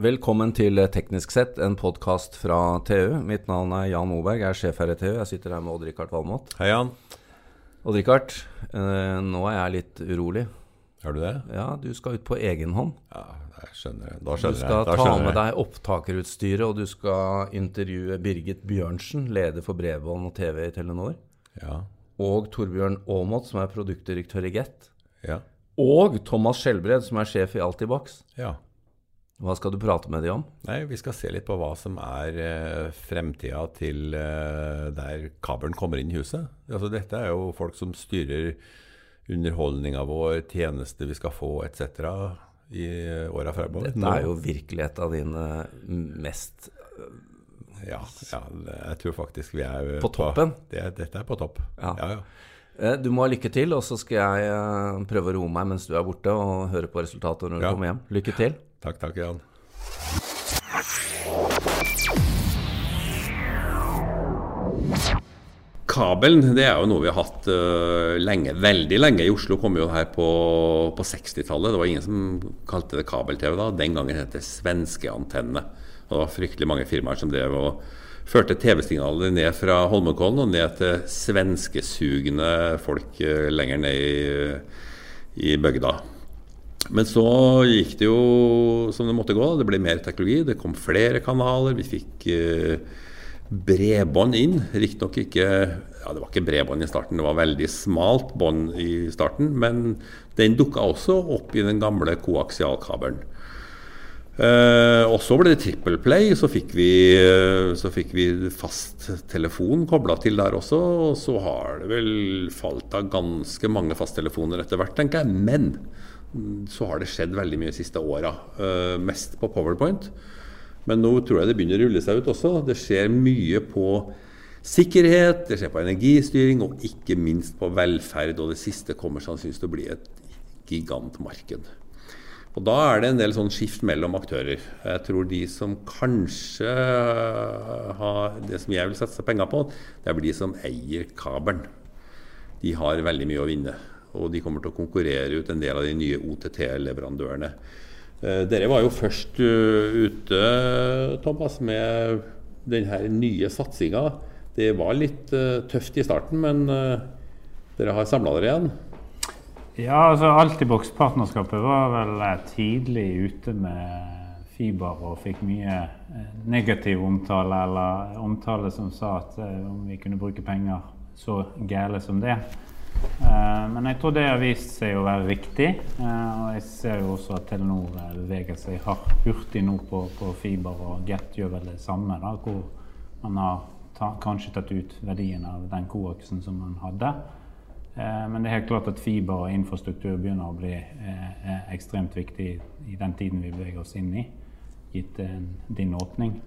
Velkommen til Teknisk sett, en podkast fra TU. Mitt navn er Jan Moberg, jeg er sjef her i TU. Jeg sitter her med Odd-Rikard Valmot. Hei, Jan. Odd-Rikard, eh, nå er jeg litt urolig. Er du det? Ja, du skal ut på egen hånd. Ja, jeg skjønner. Da Du skjønner jeg. skal Da ta med jeg. deg opptakerutstyret, og du skal intervjue Birgit Bjørnsen, leder for bredbånd og TV i Telenor. Ja, Og Torbjørn Aamodt, som er produktdirektør i Get. ja, Og Thomas Skjelbred, som er sjef i Altibox. ja. Hva skal du prate med de om? Nei, vi skal se litt på hva som er eh, fremtida til eh, der kabelen kommer inn i huset. Altså, dette er jo folk som styrer underholdninga vår, tjenester vi skal få etc. i åra fremover. Dette er jo virkelig et av dine mest ja, ja, jeg tror faktisk vi er På toppen? det, dette er på topp. Ja. ja, ja. Eh, Du må ha lykke til, og så skal jeg eh, prøve å roe meg mens du er borte, og høre på resultatet når du kommer hjem. Lykke til. Takk, takk, Jan. Kabelen det er jo noe vi har hatt uh, lenge, veldig lenge. I Oslo kom jo her på, på 60-tallet. Det var ingen som kalte det kabel-TV da. Den gangen het det svenskeantenne. Og det var fryktelig mange firmaer som drev og førte TV-signaler ned fra Holmenkollen og ned til svenskesugne folk uh, lenger ned i, i bygda. Men så gikk det jo som det måtte gå. Det ble mer teknologi. Det kom flere kanaler. Vi fikk eh, bredbånd inn. Riktignok ikke ja, Det var ikke bredbånd i starten, det var veldig smalt bånd i starten. Men den dukka også opp i den gamle koaksialkabelen. Eh, og så ble det trippel play. Så fikk vi, eh, så fikk vi fast telefon kobla til der også. Og så har det vel falt av ganske mange fasttelefoner etter hvert, tenker jeg. Men så har det skjedd veldig mye de siste åra. Eh, mest på Powerpoint. Men nå tror jeg det begynner å rulle seg ut også. Det skjer mye på sikkerhet, det skjer på energistyring og ikke minst på velferd. Og det siste kommer sannsynligvis til å bli et gigantmarked. Og da er det en del sånn skift mellom aktører. Jeg tror de som kanskje har det som jeg vil satse penger på, det blir de som eier kabelen. De har veldig mye å vinne. Og de kommer til å konkurrere ut en del av de nye OTT-leverandørene. Eh, Dere var jo først eh, ute, Thomas, med denne nye satsinga. Det var litt eh, tøft i starten, men dere har samla dere igjen. Ja, altså Altibox-partnerskapet var vel tidlig ute med fiber og fikk mye negativ omtale, eller omtale som sa at om vi kunne bruke penger så gæle som det. Eh, Men jeg tror det har vist seg å være riktig. eh, Og jeg ser jo også at Telenor eh, beveger seg hurtig nå på, på fiber, og Get gjør vel det samme. da, Hvor man har ta, kanskje tatt ut verdien av den koaksen som man hadde. Men det er helt klart at fiber og infrastruktur begynner å bli ekstremt viktig i den tiden vi beveger oss inn i, gitt din åpning.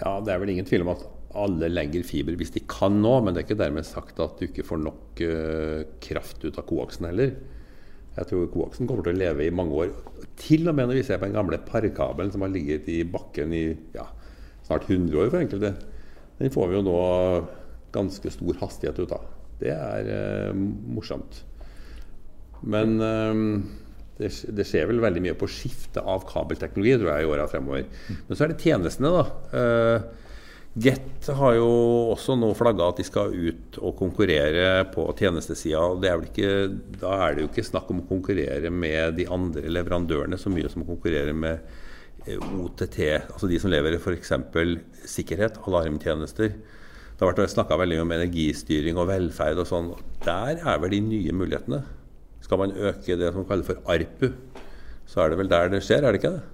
Ja, Det er vel ingen tvil om at alle legger fiber hvis de kan nå, men det er ikke dermed sagt at du ikke får nok uh, kraft ut av koaksen heller. Jeg tror koaksen kommer til å leve i mange år. Til og med når vi ser på den gamle parkabelen som har ligget i bakken i ja, snart 100 år for enkelte. Den får vi jo nå ganske stor hastighet ut av. Det er uh, morsomt. Men uh, det, det skjer vel veldig mye på skifte av kabelteknologi tror jeg, i åra fremover. Men så er det tjenestene, da. Get har jo også nå flagga at de skal ut og konkurrere på tjenestesida. Da er det jo ikke snakk om å konkurrere med de andre leverandørene så mye som å konkurrere med eh, OTT, altså de som leverer f.eks. sikkerhet, alarmtjenester. Det har vært snakka veldig mye om energistyring og velferd og sånn. Der er vel de nye mulighetene. Skal man øke det som kalles for ARPU, så er det vel der det skjer, er det ikke det?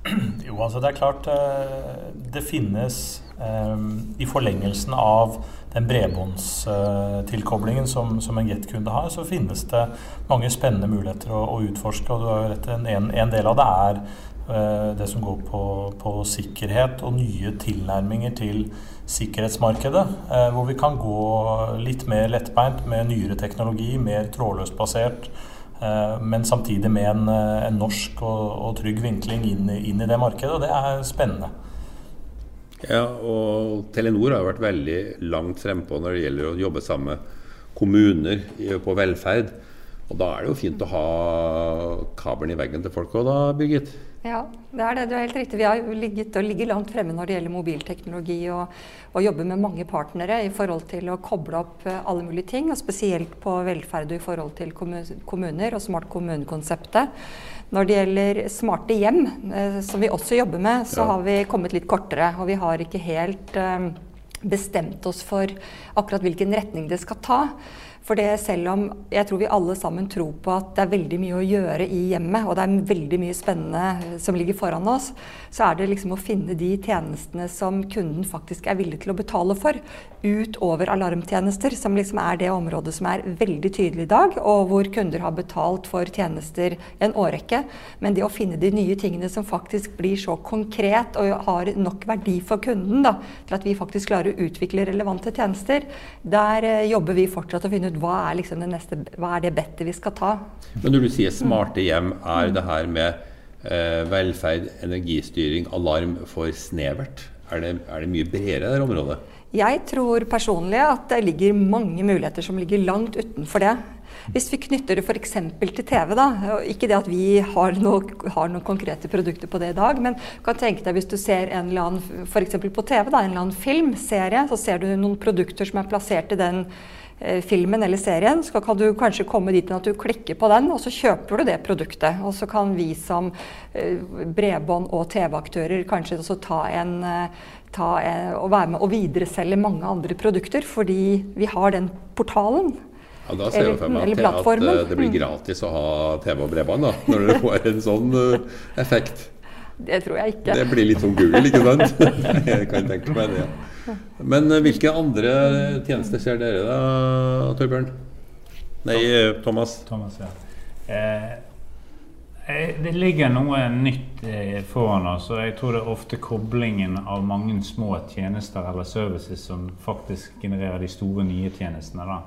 Jo, altså det er klart eh, det finnes I forlengelsen av den bredbåndstilkoblingen som, som en Get-kunde har, så finnes det mange spennende muligheter å, å utforske. og du har rett, en, en del av det er eh, det som går på, på sikkerhet og nye tilnærminger til sikkerhetsmarkedet. eh, Hvor vi kan gå litt mer lettbeint med nyere teknologi, mer trådløst basert. Eh, Men samtidig med en, en norsk og, og trygg vinkling inn, inn i det markedet. Og det er spennende. Ja, og Telenor har vært veldig langt frempå når det gjelder å jobbe sammen med kommuner på velferd Og da er det jo fint å ha kabelen i veggen til folk òg, da, Birgit? Ja, det er det. Du er helt riktig. Vi har ligget og ligger langt fremme når det gjelder mobilteknologi, og, og jobber med mange partnere i forhold til å koble opp eh, alle mulige ting, og spesielt på velferd og i forhold til kommuner og smart kommunekonseptet. Når det gjelder smarte hjem, eh, som vi også jobber med, så ja. har vi kommet litt kortere. Og vi har ikke helt eh, bestemt oss for akkurat hvilken retning det skal ta. For det selv om jeg tror vi alle sammen tror på at det er veldig mye å gjøre i hjemmet, og det er veldig mye spennende som ligger foran oss, så er det liksom å finne de tjenestene som kunden faktisk er villig til å betale for, utover alarmtjenester, som liksom er det området som er veldig tydelig i dag, og hvor kunder har betalt for tjenester en årrekke. Men det å finne de nye tingene som faktisk blir så konkret og har nok verdi for kunden da, til at vi faktisk klarer å utvikle relevante tjenester, der eh, jobber vi fortsatt å finne ut hva er, liksom det, neste, hva er det bettet vi skal ta. Men når du sier smarte hjem, er det her med eh, velferd, energistyring, alarm for snevert? Er det, er det mye bredere i det området? Jeg tror personlig at det ligger mange muligheter som ligger langt utenfor det. Hvis vi knytter det f.eks. til TV, da, ikke det at vi har, noe, har, noen konkrete produkter på det i dag, men du kan tenke deg hvis du ser en eller annen f.eks. på TV, da, en eller annen filmserie, så ser du noen produkter som er plassert i den filmen eller serien, så kan du kanskje komme dit at du klikker på den, og så kjøper du det produktet. Og så kan vi som eh, bredbånd- og TV-aktører kanskje også ta en, eh, ta en, og være med og videreselge mange andre produkter, fordi vi har den portalen. Ja, Da ser jeg for meg at, at det blir mm. gratis å ha TV og bredbånd, da, når dere får en sånn effekt. Det tror jeg ikke. Det blir litt sånn Google, ikke sant? jeg kan tenke meg det. Ja. Men eh, hvilke andre tjenester ser dere da, Torbjørn? Nei, eh, Thomas. Thomas ja. Eh, eh, det ligger noe nytt foran oss, og jeg tror det er ofte koblingen av mange små tjenester eller services som faktisk genererer de store nye tjenestene. da.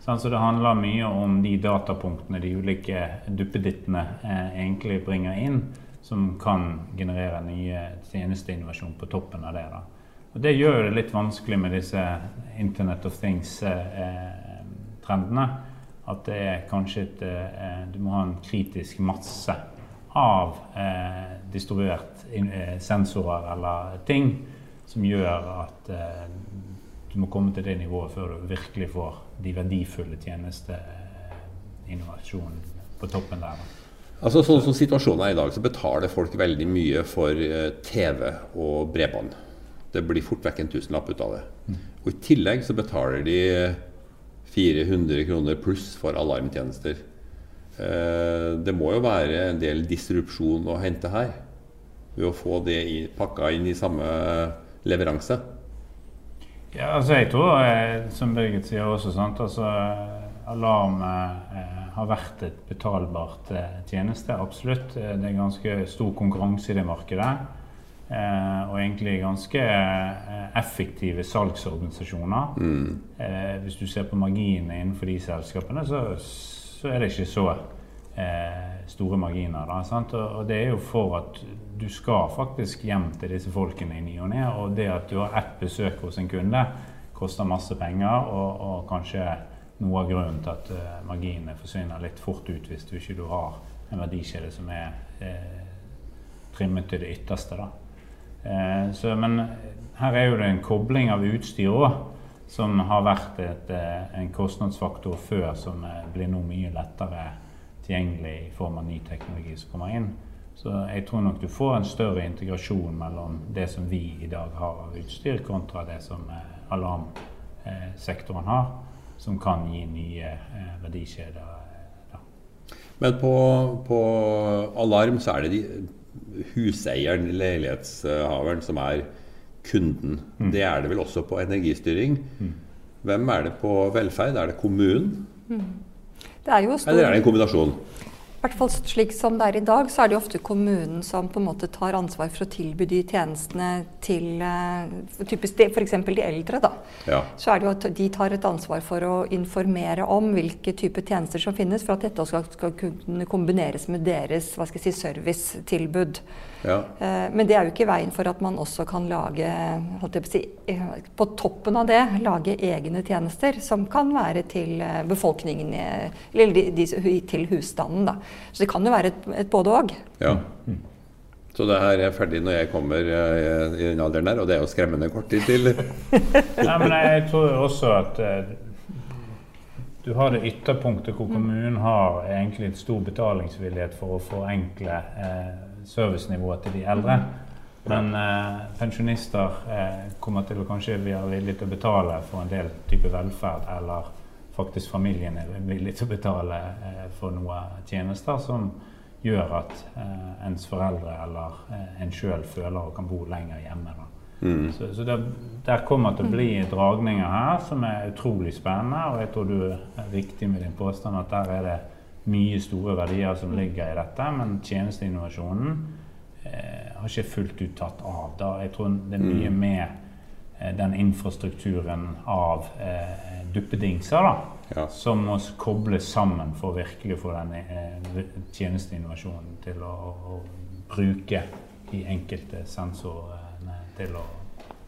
Sånn, så Det handler mye om de datapunktene de ulike duppedittene eh, egentlig bringer inn, som kan generere nye tjenesteinnovasjon på toppen av det. da. Og Det gjør det litt vanskelig med disse Internet of Things-trendene. Eh, at det er kanskje et eh, Du må ha en kritisk masse av eh, distribuert eh, sensorer eller ting som gjør at eh, du må komme til det nivået før du virkelig får de verdifulle tjenesteinnovasjonene på toppen der. Altså Sånn som situasjonen er i dag, så betaler folk veldig mye for eh, TV og bredbånd. Det blir fort vekk en tusenlapp ut av det. Mm. Og I tillegg så betaler de 400 kroner pluss for alarmtjenester. Eh, det må jo være en del disrupsjon å hente her, ved å få det i, pakka inn i samme leveranse. Ja, altså jeg tror, eh, som Birgit sier også, sant? Altså, alarm eh, har vært et betalbart eh, tjeneste. Absolutt. Det er ganske stor konkurranse i det markedet. Eh, og egentlig ganske eh, effektive salgsorganisasjoner. Mm. Eh, hvis du ser på marginene innenfor de selskapene, så, så er det ikke så eh, store marginer. Da, og, det er jo for at du skal faktisk hjem til disse folkene i ny og ne. Og det at du har ett besøk hos en kunde, koster masse penger, og, og kanskje noe av grunnen til at uh, marginene forsvinner litt fort ut hvis du ikke du har en verdikjede som er eh, trimmet til det ytterste. da. Eh, så, men her er jo det en kobling av utstyr òg, som har vært et, eh, en kostnadsfaktor før, som eh, blir nå mye lettere tilgjengelig i form av ny teknologi som kommer inn. Så jeg tror nok du får en større integrasjon mellom det som vi i dag har av utstyr, kontra det som alarmsektoren har, som kan gi nye verdikjeder. Men på, på alarm så er det de huseieren, leilighetshaveren, som er kunden. Mm. Det er det vel også på energistyring. Mm. Hvem er det på velferd? Er det kommunen? Mm. Det er Eller er det en kombinasjon? Hvert fall slik som det er i dag, så er det ofte kommunen som på en måte tar ansvar for å tilby de tjenestene til uh, typisk f.eks. de eldre. da. Ja. Så er det jo at de tar et ansvar for å informere om hvilke typer tjenester som finnes, for at dette også skal kunne kombineres med deres hva skal jeg si, servicetilbud. Ja. Uh, men det er jo ikke veien for at man også kan lage på, si, eh, på toppen av det, lage egne tjenester som kan være til befolkningen, eller de, de, til husstanden. da. Så det kan jo være et, et både-og. Ja. Så det her er ferdig når jeg kommer uh, i den alderen der, og det er jo skremmende kort tid til. ja, men jeg tror jo også at uh, du har det ytterpunktet hvor kommunen har egentlig et stor betalingsvillighet for å forenkle uh, servicenivået til de eldre. Men pensjonister kommer til å kanskje være villige til å betale for en del type velferd, eller faktisk familien er villig til å betale eh, for noen tjenester som gjør at eh, ens foreldre eller eh, en sjøl føler og kan bo lenger hjemme. Mm. Så, så det, der kommer til å bli dragninger her som er utrolig spennende. Og jeg tror du er riktig med din påstand at der er det mye store verdier som ligger i dette. Men tjenesteinnovasjonen eh, har ikke fullt ut tatt av. Da. Jeg tror det er mye mm. Eh, den infrastrukturen av eh, duppedingser da, ja. som må kobles sammen for virkelig å få den eh, tjenesteinnovasjonen til å, å, bruke de enkelte sensorene til å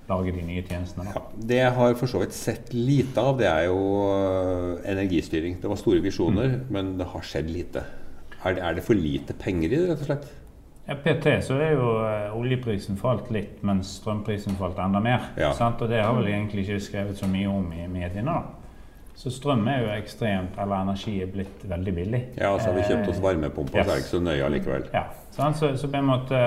lage de nye tjenestene. Ja, det jeg har for så vidt sett lite av, det er jo eh, energistyring. Det var store visjoner, mm. men det har skjedd lite. Er det, er det, for lite penger i det, rett og slett? Ja, PT så er jo uh, oljeprisen falt litt, mens strømprisen falt enda mer. Ja. Og det har vel egentlig ikke skrevet så mye om i mediene. da. Så strøm er jo ekstremt, eller energi er blitt veldig billig. Ja, så har vi kjøpt oss eh, varmepumper, yes. så er det ikke så nøye likevel. Ja, så, så på en måte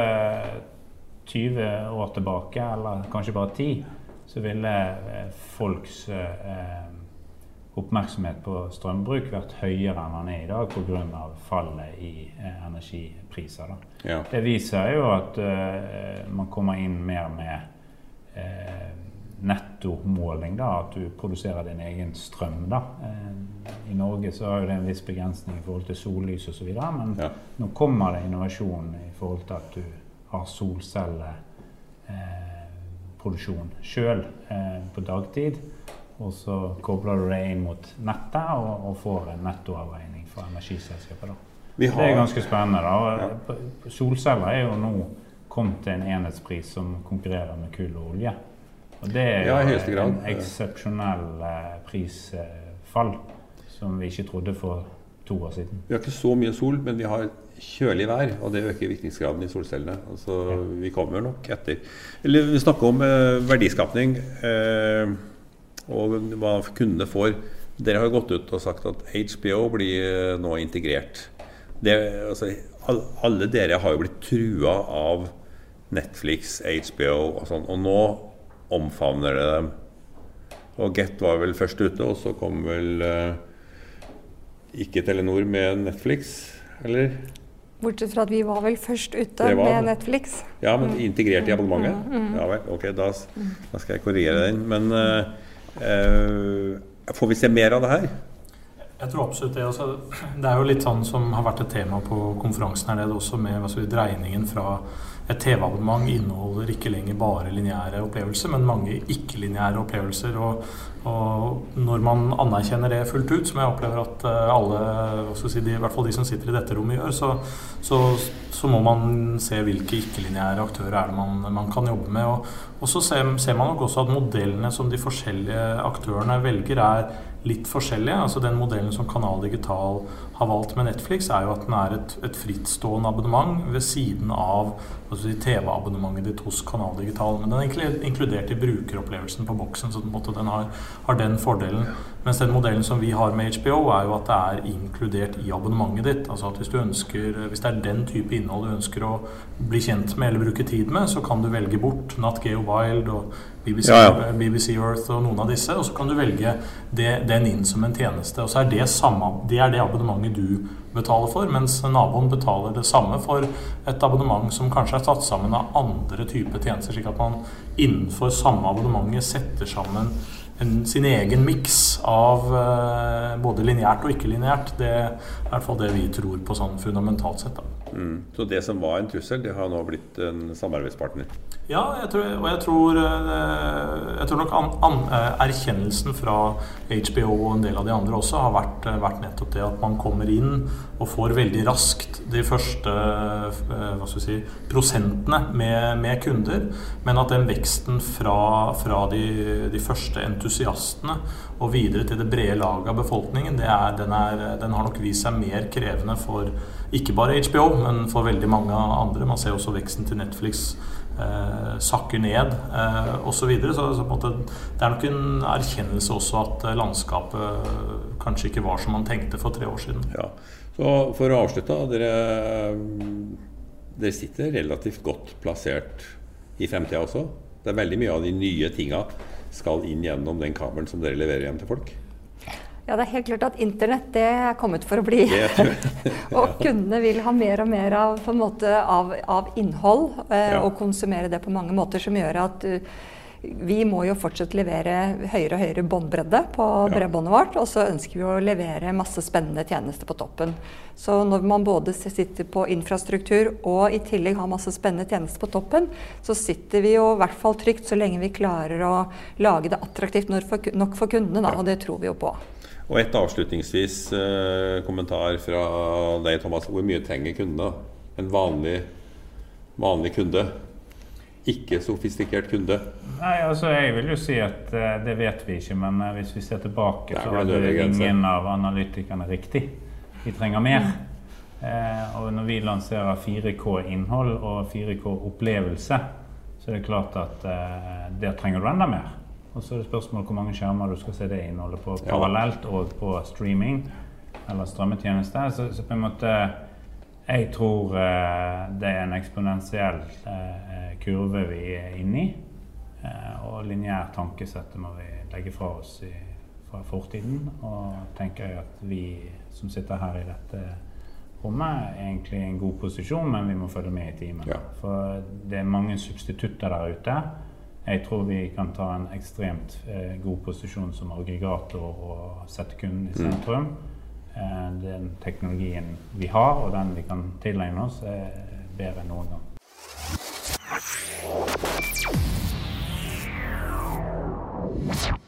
20 eh, år tilbake, eller kanskje bare 10, så ville eh, folks eh, oppmerksomhet på strømbruk vært høyere enn den er i dag pga. fallet i eh, energipriser. Ja. Det viser jo at eh, man kommer inn mer med nettomåling, da, at du produserer din egen strøm. da. Eh, I Norge så har jo det en viss begrensning i forhold til sollys osv., men ja. nå kommer det innovasjon i forhold til at du har solcelleproduksjon eh, sjøl eh, på dagtid. Og så kobler du det inn mot nettet og, og får en nettoavregning fra energiselskapet. det er ganske spennende. da. Ja. Solceller er jo nå kommet til en enhetspris som konkurrerer med kull og olje. Og det er jo ja, en eksepsjonell eh, prisfall som vi ikke trodde for to år siden. Vi har ikke så mye sol, men vi har kjølig vær, og det øker virkningsgraden i solcellene. Altså. Vi kommer nok etter. Eller Vi snakker om eh, verdiskapning eh, og hva kundene får. Dere har gått ut og sagt at HBO blir eh, nå integrert. Det, altså, alle dere har jo blitt trua av Netflix, HBO og sånn. Og nå omfavner det dem. Og Get var vel først ute, og så kom vel eh, ikke Telenor med Netflix, eller? Bortsett fra at vi var vel først ute var, med Netflix. Ja, men integrert i abonnementet? Mm, mm, mm. Ja vel, ok, da, da, skal jeg korrigere den. Men uh, får vi se mer av det her? Jeg tror absolutt det. Altså, det er jo litt sånn som har vært et tema på konferansen her det også, med altså, dreiningen fra et TV-abonnement inneholder ikke lenger bare lineære opplevelser, men mange ikke-lineære opplevelser. Og, og, når man anerkjenner det fullt ut, som jeg opplever at eh, alle, si, de, i hvert fall de som sitter i dette rommet, gjør, så, så, så må man se hvilke ikke-lineære aktører er det man, man, kan jobbe med. Og, og så ser, ser man nok også at modellene som de forskjellige aktørene velger, er litt forskjellige. Altså Den modellen som Kanal Digital har valgt med Netflix, er jo at den er et, et frittstående abonnement ved siden av altså TV-abonnementet ditt hos Kanal Digital. Men den er inkludert i brukeropplevelsen på boksen, så den har, har, den fordelen. Mens den modellen som vi har med HBO, er jo at det er inkludert i abonnementet ditt. Altså at hvis, du ønsker, hvis det er den type innhold du ønsker å bli kjent med eller bruke tid med, så kan du velge bort Not Geo Wild og BBC, ja, ja. BBC, Earth og noen av disse, og så kan du velge det, den inn som en tjeneste. Og så er det, samme, det er det abonnementet du betaler for, mens naboen betaler det samme for et abonnement som kanskje er satt sammen av andre typer tjenester, slik at man innenfor samme abonnementet setter sammen en, sin egen miks av uh, både lineært og ikke-lineært. Det er i hvert fall det vi tror på sånn fundamentalt sett. Mm. Så det som var en trussel, det har nå blitt en samarbeidspartner? Ja, jeg tror, og jeg tror, eh, jeg tror nok an, an, eh, erkjennelsen fra HBO og en del av de andre også har vært, eh, vært, nettopp det at man kommer inn og får veldig raskt de første hva skal si, prosentene med, med kunder, men at den veksten fra, fra de, de, første entusiastene og videre til det brede laget av befolkningen, er, den, er, den har nok vist seg mer krevende for ikke bare HBO, men for veldig mange andre. Man ser også veksten til Netflix eh, sakker ned eh, osv. Så, videre. så, så måte, det er nok en erkjennelse også at eh, landskapet kanskje ikke var som man tenkte for tre år siden. Ja. Så For å avslutte, dere, dere sitter relativt godt plassert i fremtida også. Det er veldig mye av de nye tinga skal inn gjennom den kabelen som dere leverer hjem til folk. Ja, det er helt klart at internett det er kommet for å bli. og kundene vil ha mer og mer av, måte, av, av innhold, eh, ja. og konsumere det på mange måter, som gjør at uh, vi må jo fortsatt levere høyere og høyere båndbredde på ja. bredbåndet vårt. Og så ønsker vi å levere masse spennende tjenester på toppen. Så når man både sitter på infrastruktur og i tillegg har masse spennende tjenester på toppen, så sitter vi jo i hvert fall trygt så lenge vi klarer å lage det attraktivt nok for kundene. Da, og det tror vi jo på. Og et avslutningsvis eh, kommentar fra deg, Thomas. Hvor mye trenger kundene? En vanlig, vanlig kunde? Ikke sofistikert kunde? Nei, altså Jeg vil jo si at eh, det vet vi ikke. Men eh, hvis vi ser tilbake, så hadde ingen av analytikerne riktig. Vi trenger mer. Uh, og når vi lanserer 4K-innhold og 4K-opplevelse, så er det klart at der trenger du enda mer. Og så er det spørsmål hvor mange skjermer du skal se det innholdet på parallelt og på streaming eller strømmetjeneste. Så, så, på en måte Jeg tror uh, det er en eksponentiell uh, kurve vi er inne i. Uh, og lineært tankesett må vi legge fra oss i, fra fortiden. Og tenker jeg at vi som sitter her i dette rommet, er egentlig i en god posisjon, men vi må følge med i timen. Ja. For det er mange substitutter der ute. Jeg tror vi kan ta en ekstremt eh, god posisjon som aggregator og sette kunden i mm. sentrum. Mm. Eh, den teknologien vi har, og den vi kan tilegne oss, er bedre enn noen gang. you